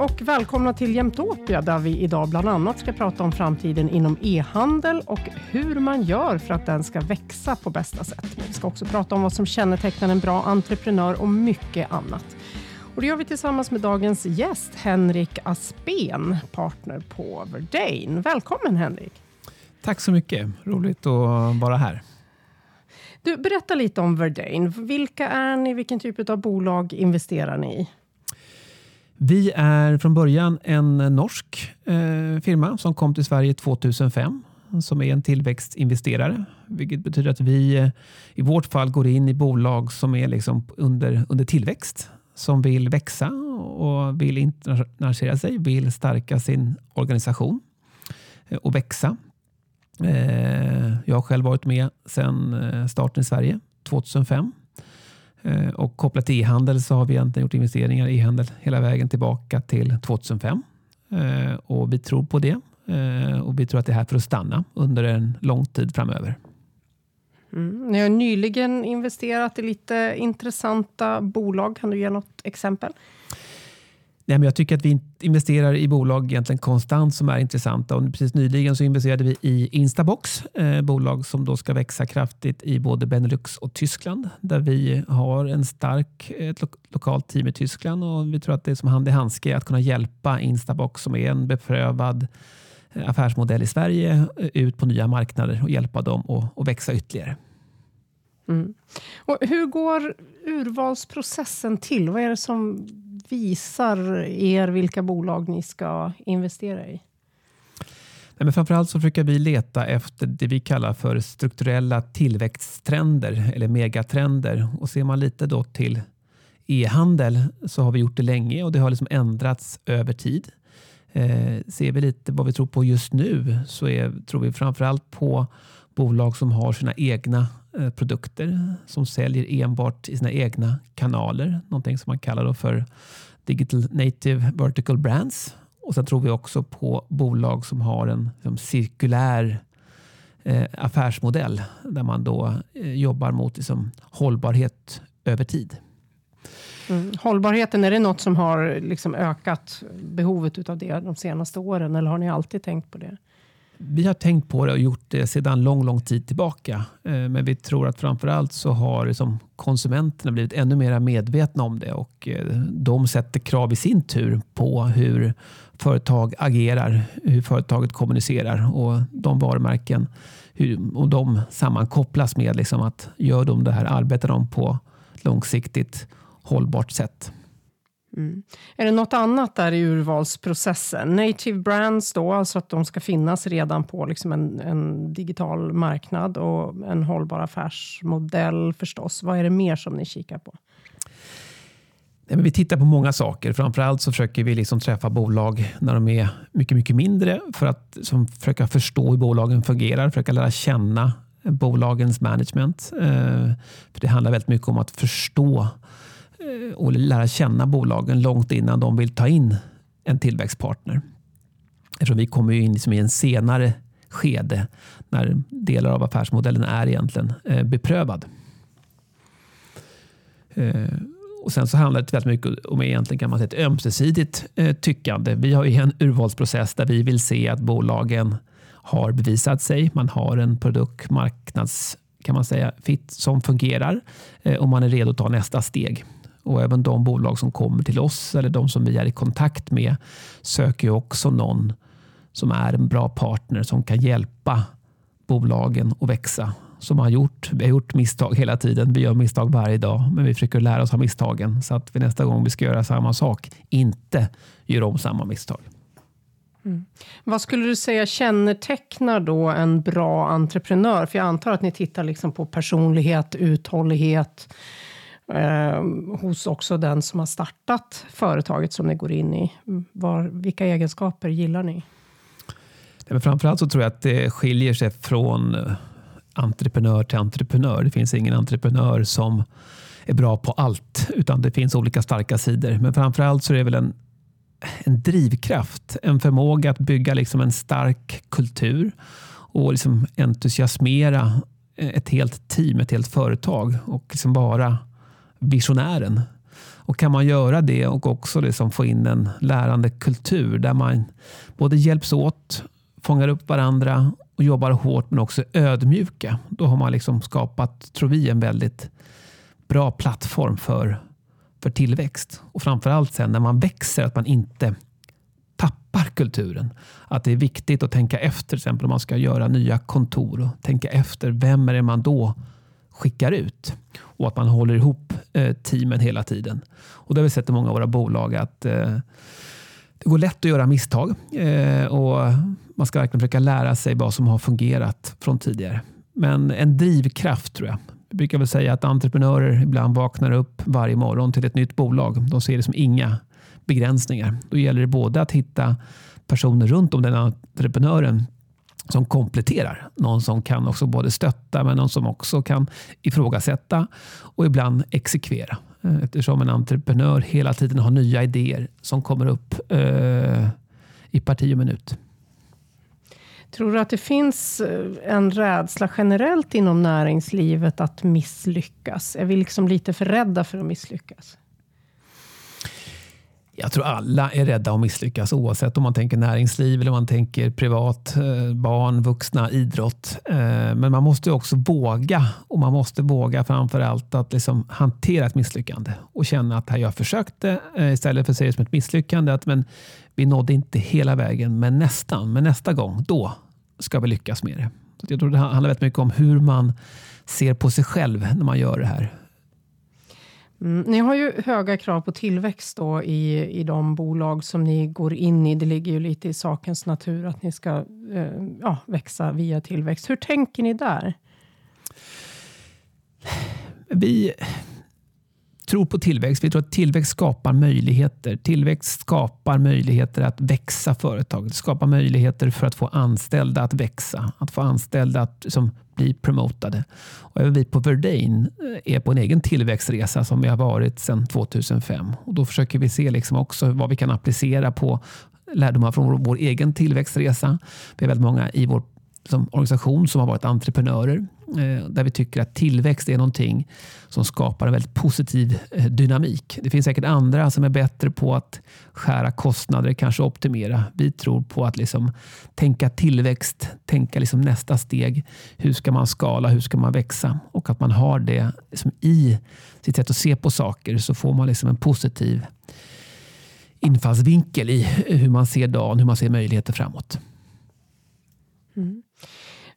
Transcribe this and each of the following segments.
Och välkomna till Jämtopia där vi idag bland annat ska prata om framtiden inom e-handel och hur man gör för att den ska växa på bästa sätt. Vi ska också prata om vad som kännetecknar en bra entreprenör och mycket annat. Och det gör vi tillsammans med dagens gäst Henrik Aspen, partner på Verdane. Välkommen Henrik! Tack så mycket, roligt att vara här. Du, berätta lite om Verdane. Vilka är ni? Vilken typ av bolag investerar ni i? Vi är från början en norsk eh, firma som kom till Sverige 2005 som är en tillväxtinvesterare. Vilket betyder att vi eh, i vårt fall går in i bolag som är liksom under, under tillväxt. Som vill växa och vill internationalisera sig, vill stärka sin organisation eh, och växa. Eh, jag har själv varit med sedan starten i Sverige 2005 Eh, och kopplat till e-handel så har vi egentligen gjort investeringar i e-handel hela vägen tillbaka till 2005. Eh, och vi tror på det eh, och vi tror att det är här för att stanna under en lång tid framöver. Mm. Ni har nyligen investerat i lite intressanta bolag. Kan du ge något exempel? Nej, men jag tycker att vi investerar i bolag egentligen konstant som är intressanta. Och precis nyligen så investerade vi i Instabox, eh, bolag som då ska växa kraftigt i både Benelux och Tyskland, där vi har en stark, ett lo lokalt team i Tyskland och vi tror att det är som hand i handske att kunna hjälpa Instabox som är en beprövad eh, affärsmodell i Sverige eh, ut på nya marknader och hjälpa dem att, att växa ytterligare. Mm. Och hur går urvalsprocessen till? Vad är det som visar er vilka bolag ni ska investera i? Nej, men framförallt så försöker vi leta efter det vi kallar för strukturella tillväxttrender eller megatrender. Och ser man lite då till e-handel så har vi gjort det länge och det har liksom ändrats över tid. Eh, ser vi lite vad vi tror på just nu så är, tror vi framförallt på bolag som har sina egna Eh, produkter som säljer enbart i sina egna kanaler. Någonting som man kallar för Digital Native Vertical Brands. Och Sen tror vi också på bolag som har en liksom, cirkulär eh, affärsmodell där man då eh, jobbar mot liksom, hållbarhet över tid. Mm. Hållbarheten, är det något som har liksom ökat behovet av det de senaste åren eller har ni alltid tänkt på det? Vi har tänkt på det och gjort det sedan lång, lång tid tillbaka. Eh, men vi tror att framförallt så har liksom konsumenterna blivit ännu mer medvetna om det och eh, de sätter krav i sin tur på hur företag agerar, hur företaget kommunicerar och de varumärken hur, och de sammankopplas med liksom att gör de det här, arbetar de på långsiktigt hållbart sätt. Mm. Är det något annat där i urvalsprocessen? Native brands då, alltså att de ska finnas redan på liksom en, en, digital marknad och en hållbar affärsmodell förstås. Vad är det mer som ni kikar på? vi tittar på många saker. Framförallt så försöker vi liksom träffa bolag när de är mycket, mycket mindre för att som, försöka förstå hur bolagen fungerar, försöka lära känna bolagens management. Eh, för Det handlar väldigt mycket om att förstå Eh, Eh, och lära känna bolagen långt innan de vill ta in en tillväxtpartner. Eftersom vi kommer in liksom i en senare skede när delar av affärsmodellen är egentligen eh, beprövad. Eh, och Sen så handlar det väldigt mycket om egentligen kan man säga ett ömsesidigt tyckande. Vi har en urvalsprocess där vi vill se att bolagen har bevisat sig. Man har en produkt, marknads kan man säga, fit som fungerar och man är redo att ta nästa steg. Och även de bolag som kommer till oss eller de som vi är i kontakt med söker också någon som är en bra partner som kan hjälpa bolagen att växa. Som har gjort, vi har gjort misstag hela tiden. Vi gör misstag varje dag, men vi försöker lära oss av misstagen så att vi nästa gång vi ska göra samma sak inte gör om samma misstag. Mm. Vad skulle du säga kännetecknar då en bra entreprenör? För jag antar att ni tittar liksom på personlighet, uthållighet, eh, hos också den som har startat företaget som ni går in i. Var, vilka egenskaper gillar ni? Men framförallt så tror jag att det skiljer sig från eh, entreprenör till entreprenör. Det finns ingen entreprenör som är bra på allt, utan det finns olika starka sidor. Men framförallt så är det väl en, en drivkraft, en förmåga att bygga liksom en stark kultur och liksom entusiasmera eh, ett helt team, ett helt företag och liksom vara visionären. Och Kan man göra det och också liksom få in en lärande kultur där man både hjälps åt, fångar upp varandra och jobbar hårt men också ödmjuka. Då har man liksom skapat, tror vi, en väldigt bra plattform för, för tillväxt. Och framförallt sen när man växer, att man inte tappar kulturen. Att det är viktigt att tänka efter, till exempel om man ska göra nya kontor. och Tänka efter, vem är det man då skickar ut? Och att man håller ihop eh, teamen hela tiden. Och det har vi sett i många av våra bolag att eh, det går lätt att göra misstag. Eh, och Man ska verkligen försöka lära sig vad som har fungerat från tidigare. Men en drivkraft tror jag. Jag brukar väl säga att entreprenörer ibland vaknar upp varje morgon till ett nytt bolag. De ser det som inga begränsningar. Då gäller det både att hitta personer runt om den entreprenören som kompletterar. Någon som kan också både stötta men någon som också kan ifrågasätta och ibland exekvera. Eh, eftersom en entreprenör hela tiden har nya idéer som kommer upp eh, i parti och minut. Tror du att det finns eh, en rädsla generellt inom näringslivet att misslyckas? Är vi liksom lite för rädda för att misslyckas? Jag tror alla är rädda att misslyckas oavsett om man tänker näringsliv eller om man tänker privat, eh, barn, vuxna, idrott. Eh, men man måste också våga och man måste våga framför allt att liksom hantera ett misslyckande och känna att jag försökte eh, istället för att se det som ett misslyckande. Att, men vi nådde inte hela vägen, men nästan. Men nästa gång, då ska vi lyckas med det. Jag tror det handlar väldigt mycket om hur man ser på sig själv när man gör det här. Mm, ni har ju höga krav på tillväxt då i, i de bolag som ni går in i. Det ligger ju lite i sakens natur att ni ska eh, ja, växa via tillväxt. Hur tänker ni där? Vi tror på tillväxt. Vi tror att tillväxt skapar möjligheter. Tillväxt skapar möjligheter att växa företaget. skapar möjligheter för att få anställda att växa. Att få anställda att liksom, bli promotade. Och även vi på Verdane eh, är på en egen tillväxtresa som vi har varit sedan 2005. Och då försöker vi se liksom också vad vi kan applicera på lärdomar från vår egen tillväxtresa. Vi har väldigt många i vår som organisation som har varit entreprenörer. Eh, där vi tycker att tillväxt är någonting som skapar en väldigt positiv eh, dynamik. Det finns säkert andra som är bättre på att skära kostnader, kanske optimera. Vi tror på att liksom tänka tillväxt, tänka liksom nästa steg. Hur ska man skala? Hur ska man växa? Och att man har det liksom i sitt sätt att se på saker så får man liksom en positiv infallsvinkel i hur man ser dagen, hur man ser möjligheter framåt. Mm.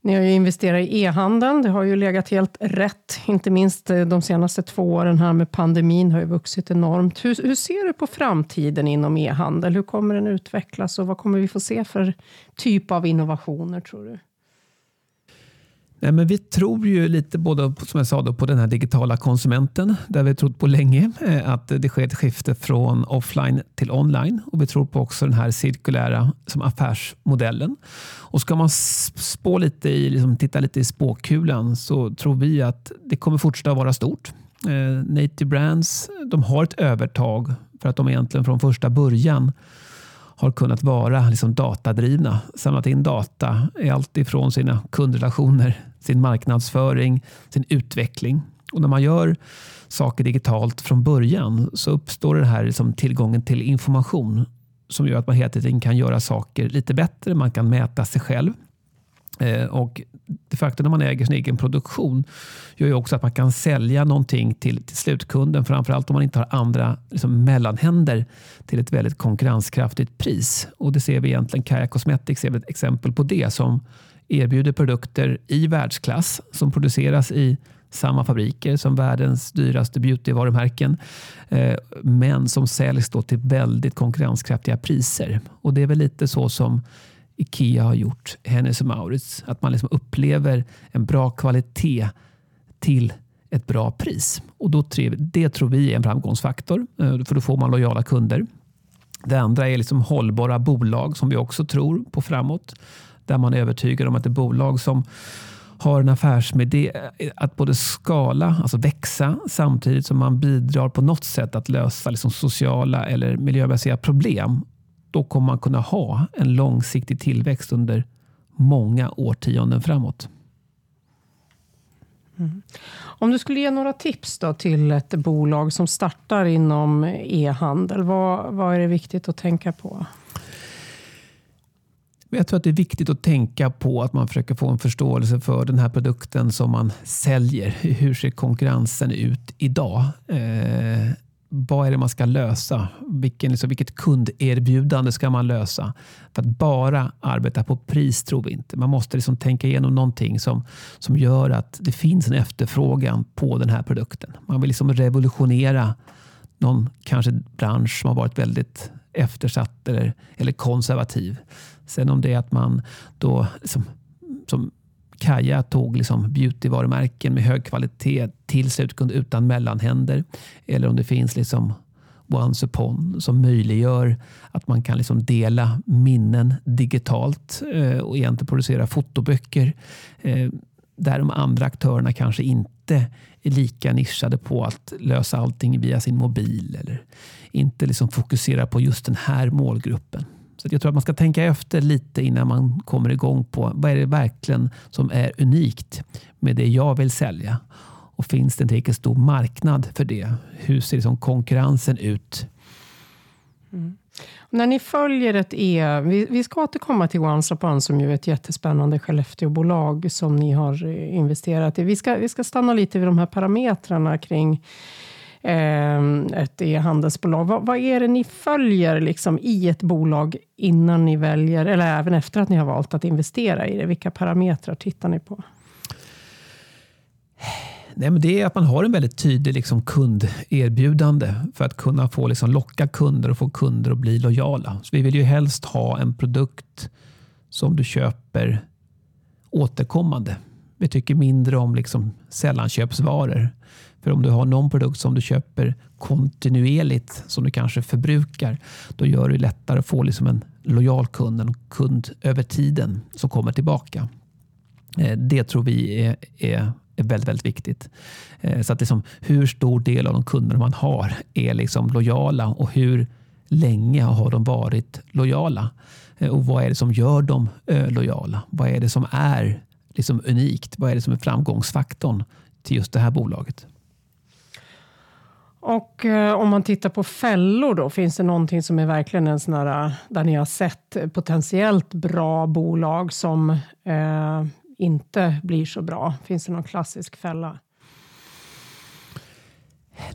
Ni har ju investerat i e-handeln. Det har ju legat helt rätt. Inte minst eh, de senaste två åren här med pandemin har ju vuxit enormt. Hur, hur ser du på framtiden inom e-handel? Hur kommer den utvecklas och vad kommer vi få se för typ av innovationer tror du? Eh, men vi tror ju lite både som jag sa då, på den här digitala konsumenten där vi trott på länge eh, att det sker ett skifte från offline till online. Och Vi tror på också den här cirkulära som affärsmodellen. Och Ska man spå lite i, liksom, titta lite i spåkulan så tror vi att det kommer fortsätta vara stort. Eh, Native Brands de har ett övertag för att de egentligen från första början har kunnat vara liksom datadrivna. Samlat in data i allt ifrån sina kundrelationer, sin marknadsföring, sin utveckling. Och när man gör saker digitalt från början så uppstår den här liksom tillgången till information som gör att man hela tiden kan göra saker lite bättre. Man kan mäta sig själv. Eh, och det faktum att man äger sin egen produktion gör ju också att man kan sälja någonting till, till slutkunden. Framförallt om man inte har andra liksom, mellanhänder till ett väldigt konkurrenskraftigt pris. Och Det ser vi egentligen. Kaja Cosmetics är ett exempel på det som erbjuder produkter i världsklass som produceras i samma fabriker som världens dyraste beautyvarumärken. Eh, men som säljs då till väldigt konkurrenskraftiga priser. Och Det är väl lite så som Ikea har gjort, Hennes och Mauritz. Att man liksom upplever en bra kvalitet till ett bra pris. Och då, Det tror vi är en framgångsfaktor, eh, för då får man lojala kunder. Det andra är liksom hållbara bolag som vi också tror på framåt. där man är övertygad om att det bolag som har en affärsidé att både skala, alltså växa, samtidigt som man bidrar på något sätt att lösa liksom sociala eller miljömässiga problem. Då kommer man kunna ha en långsiktig tillväxt under många årtionden framåt. Mm. Om du skulle ge några tips då till ett bolag som startar inom e-handel, vad, vad är det viktigt att tänka på? Jag tror att det är viktigt att tänka på att man försöker få en förståelse för den här produkten som man säljer. Hur ser konkurrensen ut idag? Vad är det man ska lösa? Vilken, liksom, vilket kunderbjudande ska man lösa? För att bara arbeta på pris tror vi inte. Man måste liksom tänka igenom någonting som, som gör att det finns en efterfrågan på den här produkten. Man vill liksom revolutionera någon kanske bransch som har varit väldigt eftersatt eller, eller konservativ. Sen om det är att man då liksom, som Kaja tog liksom beautyvarumärken med hög kvalitet till slutkund utan mellanhänder. Eller om det finns liksom Once upon som möjliggör att man kan liksom dela minnen digitalt eh, och egentligen producera fotoböcker. Eh, där de andra aktörerna kanske inte är lika nischade på att lösa allting via sin mobil eller inte liksom fokusera på just den här målgruppen. Så jag tror att man ska tänka efter lite innan man kommer igång på vad är det verkligen som är unikt med det jag vill sälja. Och finns det en tillräckligt stor marknad för det? Hur ser liksom konkurrensen ut? Mm. När ni följer ett E, vi, vi ska återkomma till Once Upon som ju är ett jättespännande Skellefteåbolag som ni har eh, investerat i. Vi ska, vi ska stanna lite vid de här parametrarna kring ehm, ett e-handelsbolag. Vad, vad, är det ni följer liksom i ett bolag innan ni väljer, eller även efter att ni har valt att investera i det? Vilka parametrar tittar ni på? Nej, men det är att man har en väldigt tydlig liksom, kunderbjudande för att kunna få liksom, locka kunder och få kunder att bli lojala. Så vi vill ju helst ha en produkt som du köper återkommande. Vi tycker mindre om liksom, sällanköpsvaror. För om du har någon produkt som du köper kontinuerligt, som du kanske förbrukar, då gör det lättare att få liksom en lojal kund, en kund över tiden som kommer tillbaka. Eh, det tror vi är, är, är väldigt, väldigt viktigt. Eh, så att liksom, hur stor del av de kunder man har är liksom lojala och hur länge har de varit lojala? Eh, och vad är det som gör dem eh, lojala? Vad är det som är liksom unikt? Vad är det som är framgångsfaktorn till just det här bolaget? Och eh, om man tittar på fällor då, finns det någonting som är verkligen en sån där, där ni har sett potentiellt bra bolag som eh, inte blir så bra? Finns det någon klassisk fälla?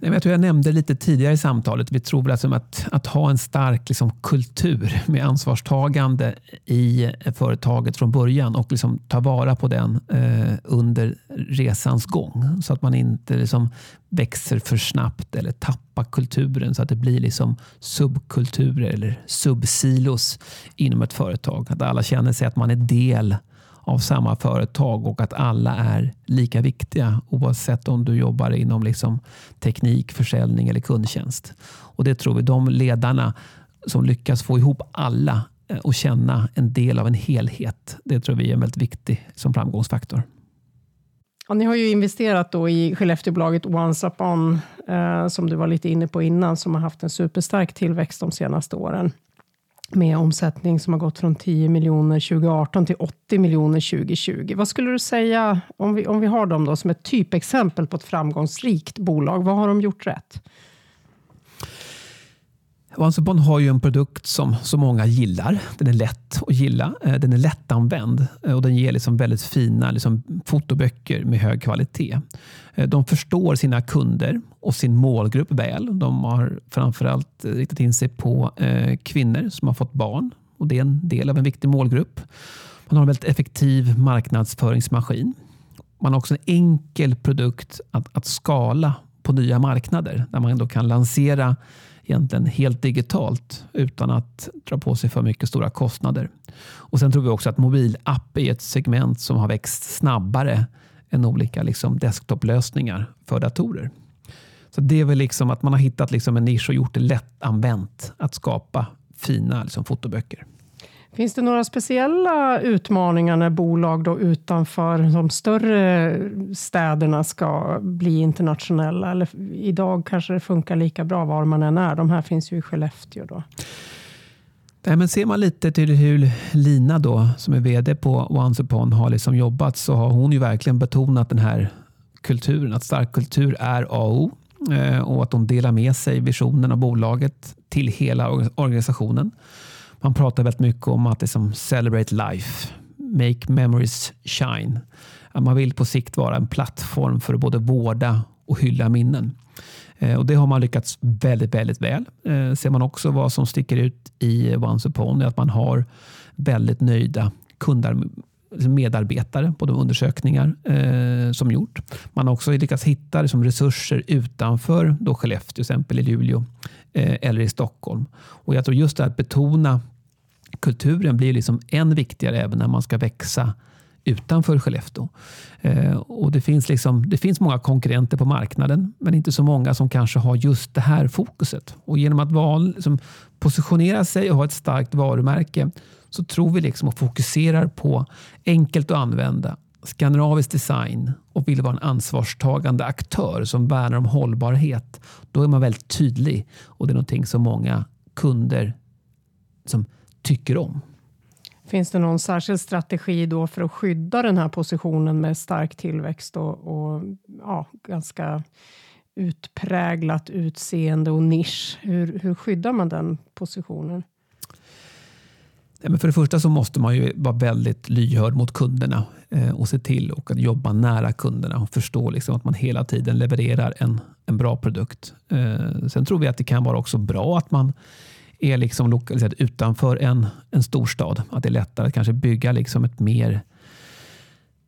Nej, jag tror jag nämnde lite tidigare i samtalet. Vi tror alltså att, att ha en stark liksom, kultur med ansvarstagande i eh, företaget från början och liksom, ta vara på den eh, under resans gång. Så att man inte liksom, växer för snabbt eller tappar kulturen så att det blir liksom, subkulturer eller subsilos inom ett företag. Att alla känner sig att man är del av samma företag och att alla är lika viktiga oavsett om du jobbar inom liksom teknik, försäljning eller kundtjänst. Och Det tror vi, de ledarna som lyckas få ihop alla eh, och känna en del av en helhet, det tror vi är väldigt viktig som framgångsfaktor. Ja, ni har ju investerat då i Skellefteåbolaget Once Upon, eh, som du var lite inne på innan, som har haft en superstark tillväxt de senaste åren med omsättning som har gått från 10 miljoner 2018 till 80 miljoner 2020. Vad skulle du säga, om vi, om vi har dem då som ett typexempel på ett framgångsrikt bolag, vad har de gjort rätt? OneSupon har ju en produkt som så många gillar. Den är lätt att gilla. Eh, den är lättanvänd eh, och den ger liksom väldigt fina liksom fotoböcker med hög kvalitet. Eh, de förstår sina kunder och sin målgrupp väl. De har framförallt riktat in sig på kvinnor som har fått barn och det är en del av en viktig målgrupp. Man har en väldigt effektiv marknadsföringsmaskin. Man har också en enkel produkt att, att skala på nya marknader där man ändå kan lansera egentligen helt digitalt utan att dra på sig för mycket stora kostnader. Och Sen tror vi också att mobilapp är ett segment som har växt snabbare än olika liksom desktoplösningar för datorer. Så Det är väl liksom att man har hittat liksom en nisch och gjort det lättanvänt att skapa fina liksom fotoböcker. Finns det några speciella utmaningar när bolag då utanför de större städerna ska bli internationella? Eller idag kanske det funkar lika bra var man än är. De här finns ju i Skellefteå. Då. Nej, men ser man lite till hur Lina då, som är VD på Once upon har liksom jobbat så har hon ju verkligen betonat den här kulturen. Att stark kultur är A och O eh, och att de delar med sig visionen av bolaget till hela organisationen. Man pratar väldigt mycket om att det är som celebrate life, make memories shine. Att man vill på sikt vara en plattform för att både vårda och hylla minnen. Eh, och Det har man lyckats väldigt, väldigt väl. Eh, ser man också vad som sticker ut i Once upon är att man har väldigt nöjda kunder, liksom medarbetare på de undersökningar eh, som gjort. Man har också lyckats hitta liksom, resurser utanför då Skellefteå, till exempel i Luleå Eh, eller i Stockholm. Och Jag tror just det att betona kulturen blir liksom än viktigare även när man ska växa utanför Skellefteå. Eh, och det, finns liksom, det finns många konkurrenter på marknaden, men inte så många som kanske har just det här fokuset. Och genom att val, liksom, positionera sig och ha ett starkt varumärke så tror vi liksom och fokuserar på enkelt att använda, skandinavisk design och vill vara en ansvarstagande aktör som värnar om hållbarhet. Då är man väldigt tydlig och det är någonting som många kunder som tycker om. Finns det någon särskild strategi då för att skydda den här positionen med stark tillväxt och, och ja, ganska utpräglat utseende och nisch? Hur, hur skyddar man den positionen? för det första så måste man ju vara väldigt lyhörd mot kunderna Eh, och se till och att jobba nära kunderna och förstå liksom att man hela tiden levererar en, en bra produkt. Eh, sen tror vi att det kan vara också bra att man är liksom lokaliserad utanför en, en storstad. Att det är lättare att kanske bygga liksom ett mer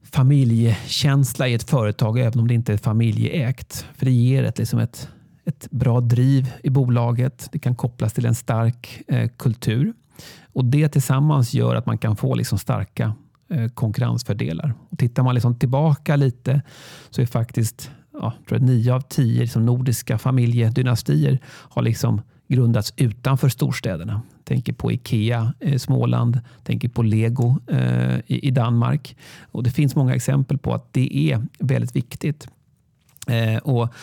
familjekänsla i ett företag, även om det inte är familjeägt. För det ger ett, liksom ett, ett bra driv i bolaget. Det kan kopplas till en stark eh, kultur. Och Det tillsammans gör att man kan få liksom starka Eh, konkurrensfördelar. Och tittar man liksom tillbaka lite så är faktiskt ja, tror jag, nio av tio liksom nordiska familjedynastier har liksom grundats utanför storstäderna. Tänker på Ikea i Småland, tänker på Lego eh, i Danmark. Och Det finns många exempel på att det är väldigt viktigt. Eh, och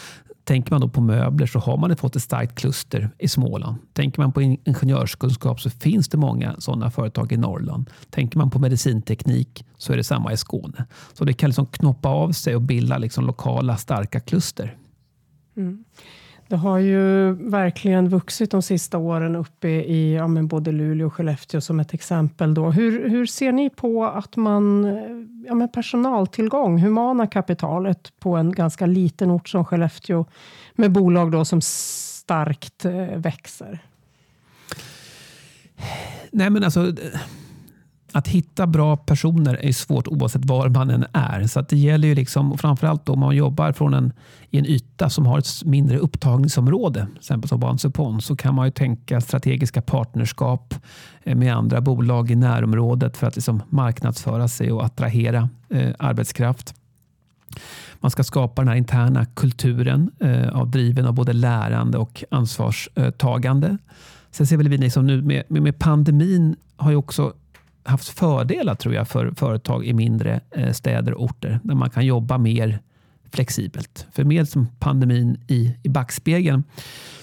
Tänker man då på möbler så har man fått ett starkt kluster i Småland. Tänker man på ingenjörskunskap så finns det många sådana företag i Norrland. Tänker man på medicinteknik så är det samma i Skåne. Så det kan liksom knoppa av sig och bilda liksom lokala starka kluster. Mm. Det har ju verkligen vuxit de sista åren uppe i ja, men både Luleå och Skellefteå som ett exempel. Då. Hur, hur ser ni på att man, ja, men personaltillgång, humana kapitalet på en ganska liten ort som Skellefteå med bolag då som starkt eh, växer? Nej men alltså att hitta bra personer är svårt oavsett var man än är. Så det gäller ju liksom, framförallt om man jobbar från en, i en yta som har ett mindre upptagningsområde, till exempel som Bansupon så kan man ju tänka strategiska partnerskap eh, med andra bolag i närområdet för att liksom marknadsföra sig och attrahera eh, arbetskraft. Man ska skapa den här interna kulturen eh, av driven av både lärande och ansvarstagande. Sen ser väl vi liksom nu med, med pandemin har ju också haft fördelar tror jag för företag i mindre eh, städer och orter där man kan jobba mer flexibelt. För med som pandemin i, i backspegeln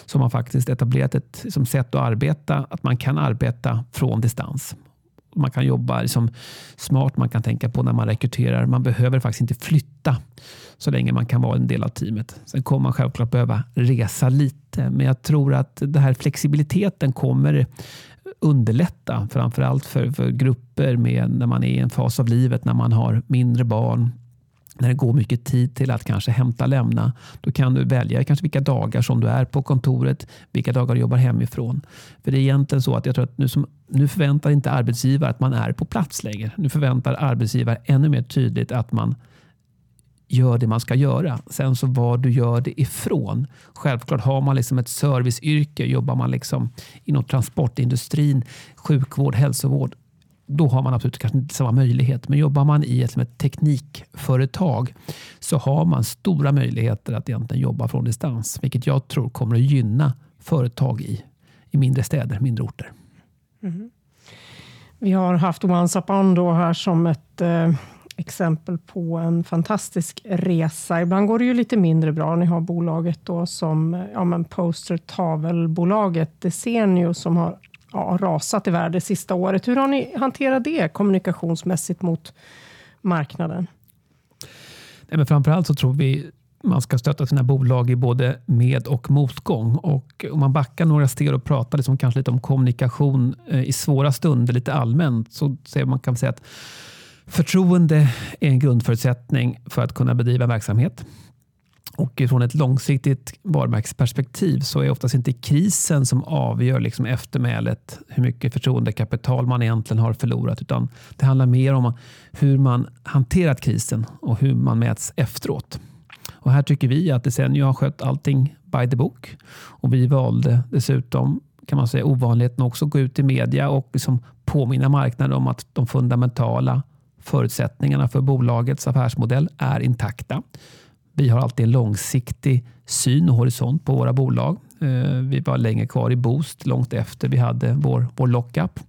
så har man faktiskt etablerat ett liksom, sätt att arbeta, att man kan arbeta från distans. Man kan jobba liksom, smart, man kan tänka på när man rekryterar. Man behöver faktiskt inte flytta så länge man kan vara en del av teamet. Sen kommer man självklart behöva resa lite, men jag tror att den här flexibiliteten kommer underlätta, framförallt för, för grupper med, när man är i en fas av livet, när man har mindre barn, när det går mycket tid till att kanske hämta lämna, då kan du välja kanske vilka dagar som du är på kontoret, vilka dagar du jobbar hemifrån. För det är egentligen så att jag tror att nu, som, nu förväntar inte arbetsgivare att man är på plats längre. Nu förväntar arbetsgivare ännu mer tydligt att man gör det man ska göra. Sen så var du gör det ifrån. Självklart har man liksom ett serviceyrke, jobbar man liksom inom transportindustrin, sjukvård, hälsovård, då har man absolut kanske inte samma möjlighet. Men jobbar man i ett, liksom ett teknikföretag så har man stora möjligheter att egentligen jobba från distans, vilket jag tror kommer att gynna företag i, i mindre städer, mindre orter. Mm. Vi har haft Once Upon då här som ett eh, exempel på en fantastisk resa. Ibland går det ju lite mindre bra. Ni har bolaget då som ja, men poster tavelbolaget Desenio som har ja, rasat i värde sista året. Hur har ni hanterat det kommunikationsmässigt mot marknaden? Nej, men framförallt så tror vi man ska stötta sina bolag i både med och motgång. Och om man backar några steg och pratar liksom kanske lite om kommunikation eh, i svåra stunder lite allmänt så säger man kan säga att förtroende är en grundförutsättning för att kunna bedriva verksamhet. Och från ett långsiktigt varumärkesperspektiv så är oftast inte krisen som avgör liksom eftermälet hur mycket förtroendekapital man egentligen har förlorat. Utan det handlar mer om hur man hanterat krisen och hur man mäts efteråt. Och här tycker vi att Desenio har skött allting by the book. Och vi valde dessutom kan man säga ovanligheten också gå ut i media och liksom påminna marknaden om att de fundamentala förutsättningarna för bolagets affärsmodell är intakta. Vi har alltid en långsiktig syn och horisont på våra bolag. Eh, vi var länge kvar i Boost långt efter vi hade vår, vår lockup.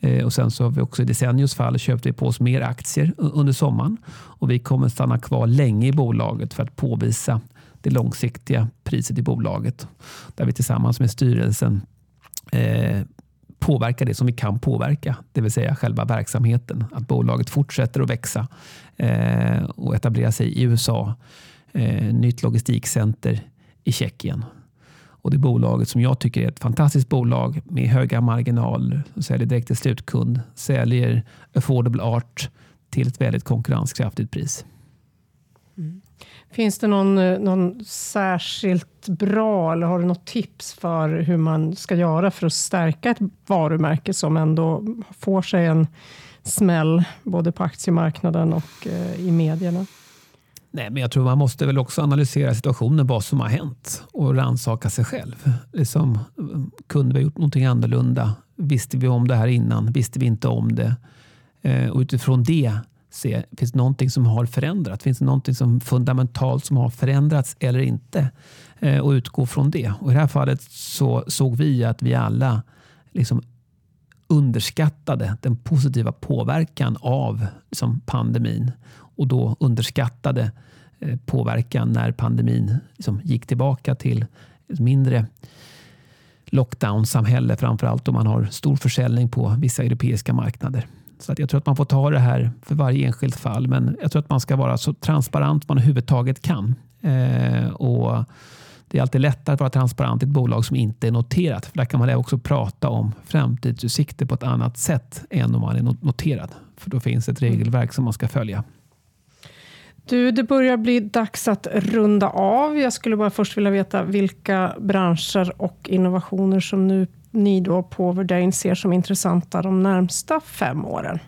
Eh, och sen så har vi också i Desennios fall köpt vi på oss mer aktier under sommaren. Och vi kommer stanna kvar länge i bolaget för att påvisa det långsiktiga priset i bolaget. Där vi tillsammans med styrelsen eh, påverka det som vi kan påverka, det vill säga själva verksamheten. Att bolaget fortsätter att växa eh, och etablera sig i USA. Eh, nytt logistikcenter i Tjeckien. Och det bolaget som jag tycker är ett fantastiskt bolag med höga marginaler, säljer direkt till slutkund, säljer affordable art till ett väldigt konkurrenskraftigt pris. Finns det någon, eh, någon särskilt bra, eller har du något tips för hur man ska göra för att stärka ett varumärke som ändå får sig en smäll, både på aktiemarknaden och eh, i medierna? Nej, men jag tror man måste väl också analysera situationen, vad som har hänt och rannsaka sig själv. Liksom, kunde vi ha gjort någonting annorlunda? Visste vi om det här innan? Visste vi inte om det? Eh, och utifrån det se, finns det någonting som har förändrats? Finns det någonting som fundamentalt som har förändrats eller inte? Eh, och utgå från det. Och I det här fallet så såg vi att vi alla liksom underskattade den positiva påverkan av liksom pandemin och då underskattade eh, påverkan när pandemin liksom gick tillbaka till ett mindre lockdown-samhälle, framförallt om man har stor försäljning på vissa europeiska marknader. Så att jag tror att man får ta det här för varje enskilt fall, men jag tror att man ska vara så transparent man överhuvudtaget kan. Eh, och det är alltid lättare att vara transparent i ett bolag som inte är noterat. För där kan man också prata om framtidsutsikter på ett annat sätt än om man är noterad. För då finns ett regelverk som man ska följa. Du, det börjar bli dags att runda av. Jag skulle bara först vilja veta vilka branscher och innovationer som nu ni då på Verdane ser som intressanta de närmsta fem åren?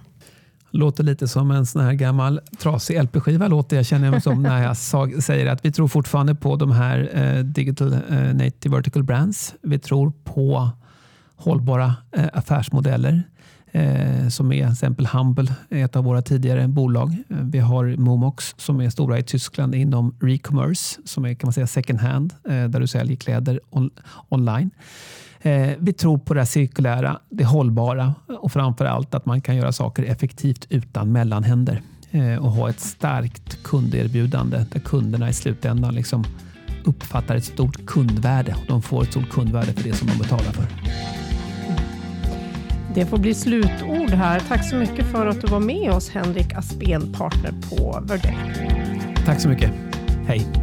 Låter lite som en sån här gammal trasig LP-skiva låter jag känner mig som när jag säger att vi tror fortfarande på de här eh, digital eh, native vertical brands. Vi tror på hållbara eh, affärsmodeller eh, som är till exempel Humble, ett av våra tidigare bolag. Vi har Momox som är stora i Tyskland inom re-commerce som är kan man säga second hand eh, där du säljer kläder on online. Eh, vi tror på det cirkulära, det hållbara och framför allt att man kan göra saker effektivt utan mellanhänder eh, och ha ett starkt kunderbjudande där kunderna i slutändan liksom uppfattar ett stort kundvärde de får ett stort kundvärde för det som de betalar för. Det får bli slutord här. Tack så mycket för att du var med oss, Henrik Aspén, partner på Verdec. Tack så mycket. Hej.